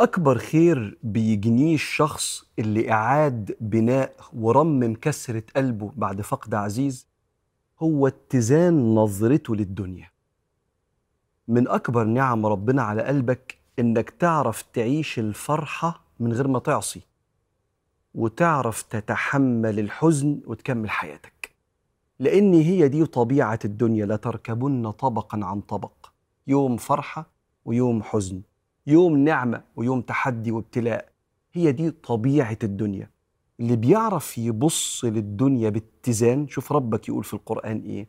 أكبر خير بيجنيه الشخص اللي أعاد بناء ورمم كسرة قلبه بعد فقد عزيز هو اتزان نظرته للدنيا. من أكبر نعم ربنا على قلبك إنك تعرف تعيش الفرحة من غير ما تعصي وتعرف تتحمل الحزن وتكمل حياتك. لأن هي دي طبيعة الدنيا لتركبن طبقا عن طبق. يوم فرحة ويوم حزن. يوم نعمة ويوم تحدي وابتلاء. هي دي طبيعة الدنيا. اللي بيعرف يبص للدنيا باتزان شوف ربك يقول في القرآن إيه؟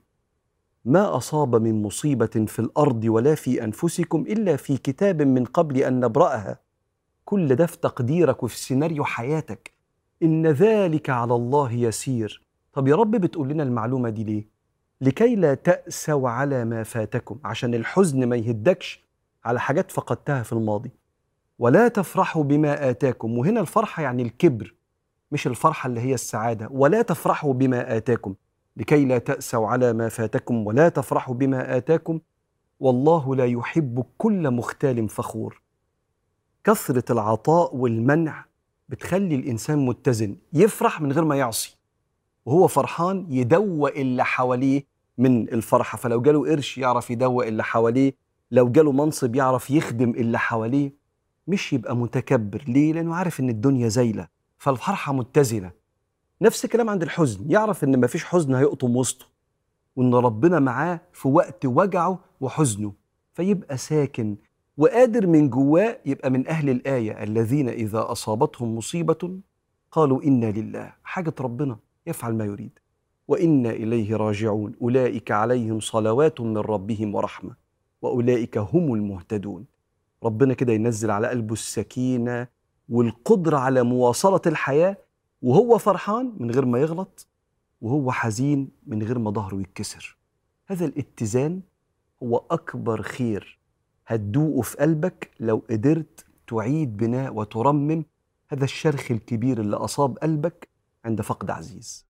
ما أصاب من مصيبة في الأرض ولا في أنفسكم إلا في كتاب من قبل أن نبرأها. كل ده في تقديرك وفي سيناريو حياتك. إن ذلك على الله يسير. طب يا رب بتقول لنا المعلومة دي ليه؟ لكي لا تأسوا على ما فاتكم. عشان الحزن ما يهدكش على حاجات فقدتها في الماضي. ولا تفرحوا بما آتاكم. وهنا الفرحة يعني الكبر مش الفرحة اللي هي السعادة. ولا تفرحوا بما آتاكم. لكي لا تأسوا على ما فاتكم. ولا تفرحوا بما آتاكم. والله لا يحب كل مختال فخور. كثرة العطاء والمنع بتخلي الإنسان متزن. يفرح من غير ما يعصي. وهو فرحان يدوق اللي حواليه من الفرحة. فلو جاله قرش يعرف يدوق اللي حواليه لو جاله منصب يعرف يخدم اللي حواليه مش يبقى متكبر. ليه؟ لأنه عارف إن الدنيا زايلة فالفرحة متزنة. نفس الكلام عند الحزن يعرف إن مفيش حزن هيقطم وسطه وإن ربنا معاه في وقت وجعه وحزنه فيبقى ساكن وقادر من جواه يبقى من أهل الآية الذين إذا أصابتهم مصيبة قالوا إنا لله. حاجة ربنا يفعل ما يريد. وإنا إليه راجعون. أولئك عليهم صلوات من ربهم ورحمة. وأولئك هم المهتدون. ربنا كده ينزل على قلبه السكينة والقدرة على مواصلة الحياة وهو فرحان من غير ما يغلط وهو حزين من غير ما ظهره يتكسر. هذا الاتزان هو أكبر خير هتدوقه في قلبك لو قدرت تعيد بناء وترمم هذا الشرخ الكبير اللي أصاب قلبك عند فقد عزيز.